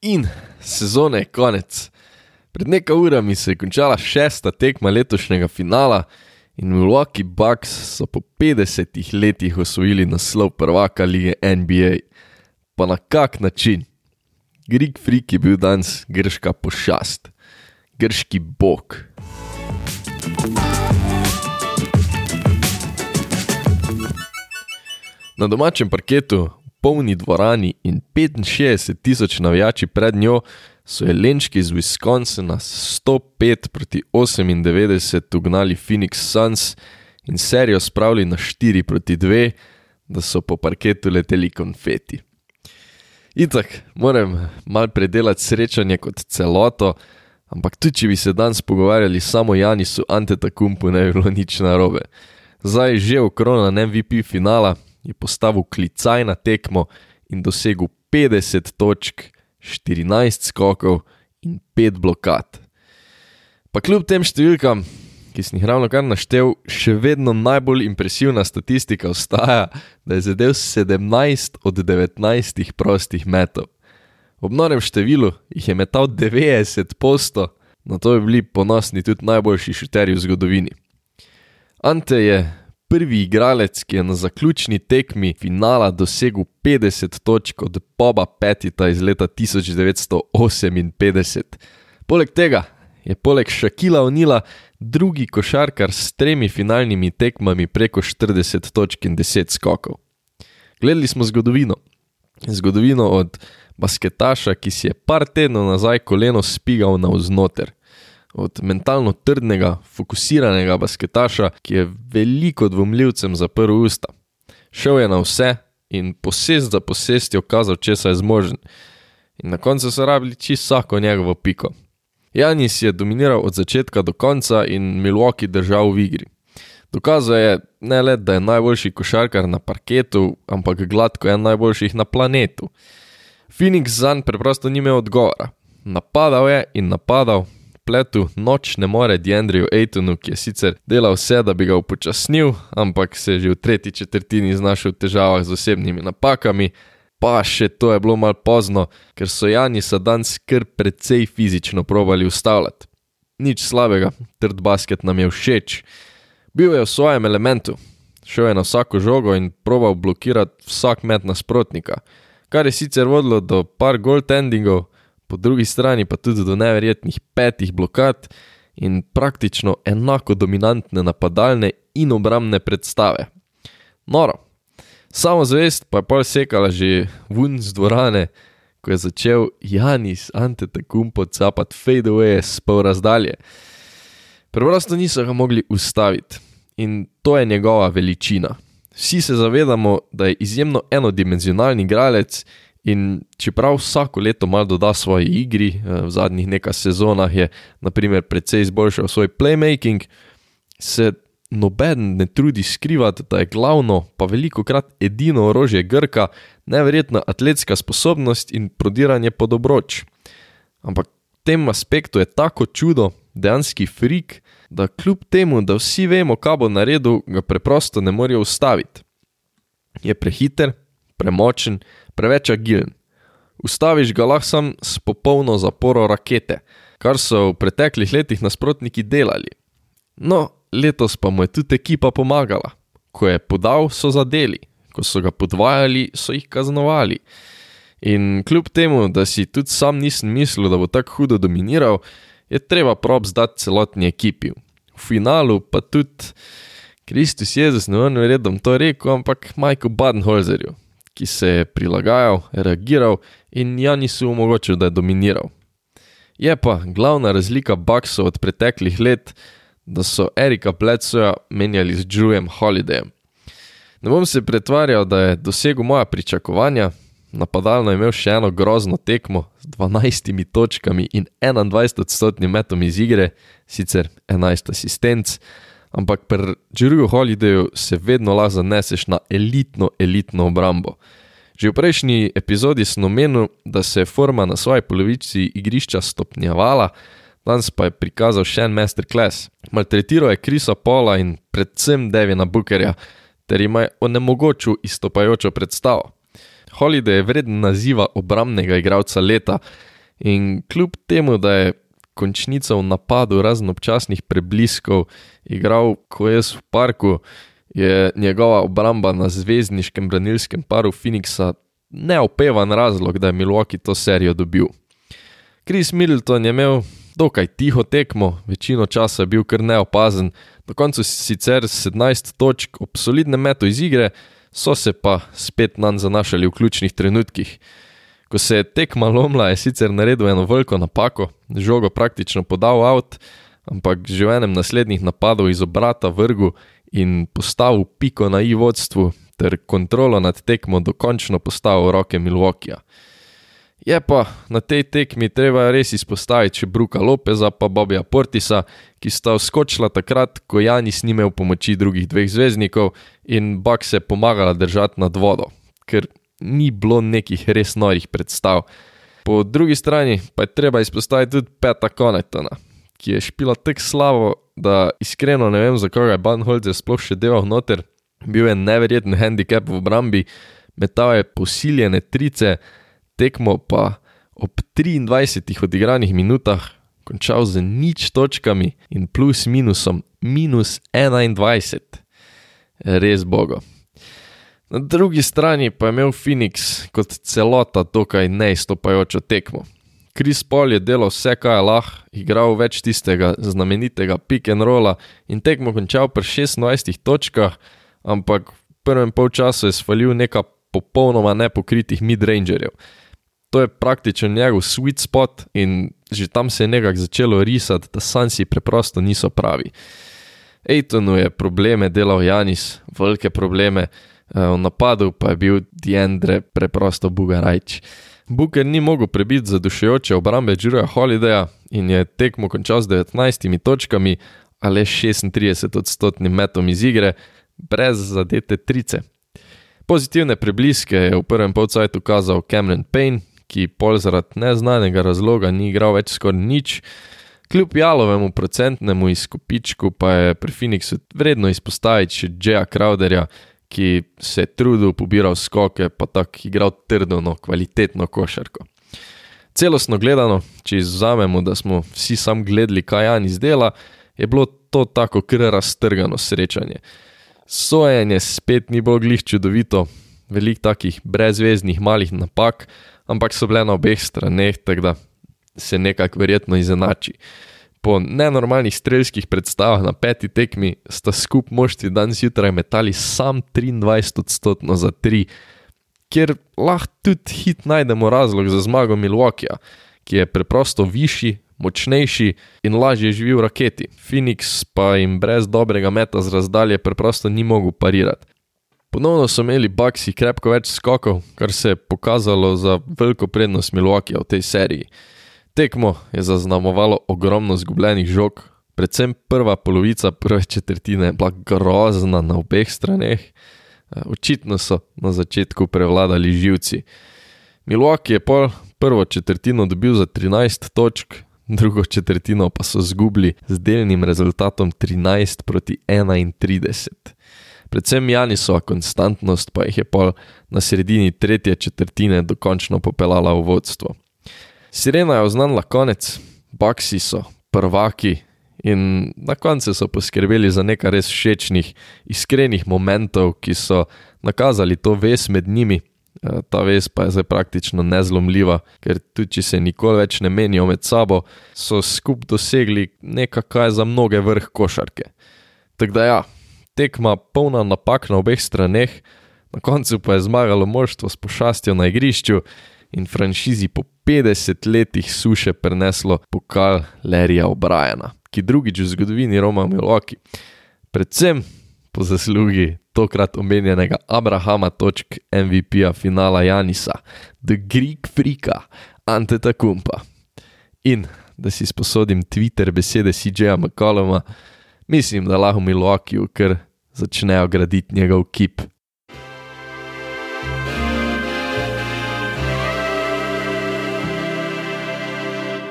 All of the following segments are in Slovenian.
In sezone je konec. Pred nekaj urami se je končala šesta tekma letošnjega finala in Milwaukee Bucks so po 50 letih osvojili naslov prvaka lige NBA. Pa na kak način? Greek Freak je bil danes grška pošast, grški bog. Na domačem parketu polni dvorani in 65 tisoč navijači pred njo, so jelenčki iz Wisconsina s 105 proti 98 ugnali Phoenix Suns in serijo spravili na 4 proti 2, da so po parketu leteli konfeti. Itak, moram mal predelati srečanje kot celoto, ampak tudi če bi se danes pogovarjali samo o Janisu Antetakumpu, ne bi bilo nič narobe. Zdaj že okronan MVP finala, je postavil klicaj na tekmo in dosegel 50 točk, 14 skokov in 5 blokad. Pa kljub tem številkam, ki sem jih ravno kar naštel, še vedno najbolj impresivna statistika ostaja, da je zadev 17 od 19 prostih metov. Ob norem številu jih je metal 90 posto, na to bi bili ponosni tudi najboljši šuterji v zgodovini. Ante je prvi igralec, ki je na zaključni tekmi finala dosegel 50 točk od Boba Petita iz leta 1958. Poleg tega je poleg Šakila Onila drugi košarkar s tremi finalnimi tekmami preko 40 točk in 10 skokov. Gledali smo zgodovino. Zgodovino od basketaša, ki si je par tednov nazaj koleno spigal na vznoter od mentalno trdnega, fokusiranega basketaša, ki je veliko dvomljivcem zaprl usta. Šel je na vse in posest za posestjo kazal, če se je zmožen. In na koncu so rabili čisto vsako njegovo piko. Janis je dominiral od začetka do konca in Milwaukee držal v igri. Dokazal je ne le, da je najboljši košarkar na parketu, ampak gladko je najboljših na planetu. Phoenix zanj preprosto ni imel odgovora. Napadal je in napadal, spletu noč ne more Dendriju Aitonu, ki je sicer delal vse, da bi ga upočasnil, ampak se je že v tretji četrtini znašel v težavah z osebnimi napakami. Pa še to je bilo mal pozno, ker so Janisa danes kar precej fizično provali ustavljati. Nič slabega, trd basket nam je všeč. Bil je v svojem elementu, šel je na vsako žogo in proval blokirati vsak met nasprotnika, kar je sicer vodilo do par goaltendingov, po drugi strani pa tudi do neverjetnih petih blokad in praktično enako dominantne napadalne in obramne predstave. Noro. Samo zvest pa je pol sekala že ven z dvorane, ko je začel Janis Antetokounmpo capati fadeaway s pol razdalje. Preprosto niso ga mogli ustaviti in to je njegova veličina. Vsi se zavedamo, da je izjemno enodimenzionalni igralec In čeprav vsako leto malo doda svoji igri, eh, v zadnjih nekaj sezonah je naprimer precej izboljšal svoj playmaking, se noben ne trudi skrivati, da je glavno, pa veliko krat edino orožje Grka, neverjetna atletska sposobnost in prodiranje pod obroč. Ampak v tem aspektu je tako čudo, dejanski frik, da kljub temu, da vsi vemo, kaj bo naredil, ga preprosto ne morejo ustaviti. Je prehiter, premočen, preveč agilen. Ustaviš ga lahko sam s popolno zaporo rakete, kar so v preteklih letih nasprotniki delali. No, letos pa mu je tudi ekipa pomagala. Ko je podal, so zadeli, ko so ga podvajali, so jih kaznovali. In kljub temu, da si tudi sam nisem mislil, da bo tako hudo dominiral, je treba prob zdati celotni ekipi. V finalu pa tudi Kristus Jezus, ne vem, redom to rekel, ampak Michael Badenholzerju, ki se je prilagajal, reagiral in Janisu omogočil, da je dominiral. Je pa glavna razlika Bucksov od preteklih let, da so Erika Bledsoja menjali z Drewem Holidayem. Ne bom se pretvarjal, da je dosegel moja pričakovanja, napadalno je imel še eno grozno tekmo z 12 točkami in 21 odstotnim metom iz igre, sicer 11 asistenc ampak pri Džiruju Holidayu se vedno lahko zaneseš na elitno, elitno obrambo. Že v prejšnji epizodi sem omenil, da se je forma na svoji polovici igrišča stopnjevala, danes pa je prikazal še en masterclass. Maltretiral je Krisa Pola in predvsem Devina Bookerja, ter jim je onemogočil izstopajočo predstavo. Holiday je vreden naziva obramnega igralca leta in kljub temu, da je končnico v napadu razen občasnih prebliskov igral, ko je v parku, je njegova obramba na zvezdniškem branilskem paru Phoenixa neopevan razlog, da je Milwaukee to serijo dobil. Chris Middleton je imel dokaj tiho tekmo, večino časa je bil kar neopazen, na koncu sicer 17 točk ob solidnem metu iz igre, so se pa spet nam zanašali v ključnih trenutkih. Ko se je tekma lomla, je sicer naredil eno veliko napako, žogo praktično podal avt, ampak že v enem naslednjih napadov iz obrata vrgu in postavil piko na i vodstvu ter kontrolo nad tekmo dokončno postavil v roke Milwaukeeja. Je pa na tej tekmi treba res izpostaviti še Bruka Lopeza pa Bobija Portisa, ki sta vskočila takrat, ko Janis ni imel pomoči drugih dveh zvezdnikov in Bak se je pomagala držati nad vodo, ker ni bilo nekih res norih predstav. Po drugi strani pa je treba izpostaviti tudi Peta Konetona, ki je špila tako slabo, da iskreno ne vem, zakaj je Banholzer sploh še delal noter. Bil je neverjeten handicap v obrambi, metal je posiljene trice, tekmo pa ob 23 odigranih minutah končal z nič točkami in plus minusom minus 21. Res bogo. Na drugi strani pa je imel Phoenix kot celota dokaj neizstopajočo tekmo. Chris Paul je delal vse, kar je lahko, igral več tistega znamenitega pick and rolla in tekmo končal pri 26 točkah, ampak v prvem polčasu je svalil nekaj popolnoma nepokritih midrangerjev. To je praktično njegov sweet spot in že tam se je nekako začelo risati, da sansi preprosto niso pravi. Ejtonu je probleme delal Janis, velike probleme, v napadu pa je bil Diendre preprosto Bugarajč. Booker ni mogel prebiti zadušujoče obrambe Džurija Holidaya in je tekmo končal z 19 točkami ali 36 odstotnim metom iz igre, brez zadete trice. Pozitivne prebliske je v prvem polcajtu kazal Cameron Payne, ki pol zaradi neznanega razloga ni igral več skoraj nič, kljub jalovemu procentnemu izkupičku pa je pri Phoenixu vredno izpostaviti še Jaya Crowderja, ki se je trudil, pobiral skoke, pa tako igral trdno, kvalitetno košarko. Celostno gledano, če izvzamemo, da smo vsi sam gledali, kaj Jan izdela, je bilo to tako kar raztrgano srečanje. Sojenje spet ni bilo glih čudovito, veliko takih brezveznih malih napak, ampak so bile na obeh straneh, tako da se nekako verjetno izenači. Po nenormalnih strelskih predstavah na peti tekmi sta skup moštvi danes jutraj metali sam 23 odstotno za 3, kjer lahko tudi hit najdemo razlog za zmago Milwaukeeja, ki je preprosto višji, močnejši in lažje živi v raketi. Phoenix pa jim brez dobrega meta z razdalje preprosto ni mogel parirati. Ponovno so imeli Baxi krepko več skokov, kar se je pokazalo za veliko prednost Milwaukeeja v tej seriji. Tekmo je zaznamovalo ogromno zgubljenih žog, predvsem prva polovica prve četrtine je bila grozna na obeh straneh. Eh, očitno so na začetku prevladali živci. Milwaukee je pol prvo četrtino dobil za 13 točk, drugo četrtino pa so zgubili z delnim rezultatom 13 proti 31. Predvsem Janisova konstantnost pa jih je pol na sredini tretje četrtine dokončno popeljala v vodstvo. Sirena je oznanila konec, Baksi so prvaki in na koncu so poskrbeli za nekaj res všečnih, iskrenih momentov, ki so nakazali to ves med njimi. Eh, ta ves pa je zdaj praktično nezlomljiva, ker tudi če se nikoli več ne menijo med sabo, so skup dosegli nekaj, kar je za mnoge vrh košarke. Tako da ja, tekma polna napak na obeh straneh, na koncu pa je zmagalo moštvo s pošastjo na igrišču in franšizi po 50 letih suše preneslo pokal Larryja O'Briena, ki drugič v zgodovini Roma Milwaukee. Predvsem po zaslugi tokrat omenjenega Abrahama, točk MVP-a finala Janisa, The Greek Freaka, Anteta Kumpa. In da si sposodim Twitter besede CJ-a McColluma, mislim, da lahko Milwaukee kar začnejo graditi njegov kip.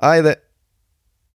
either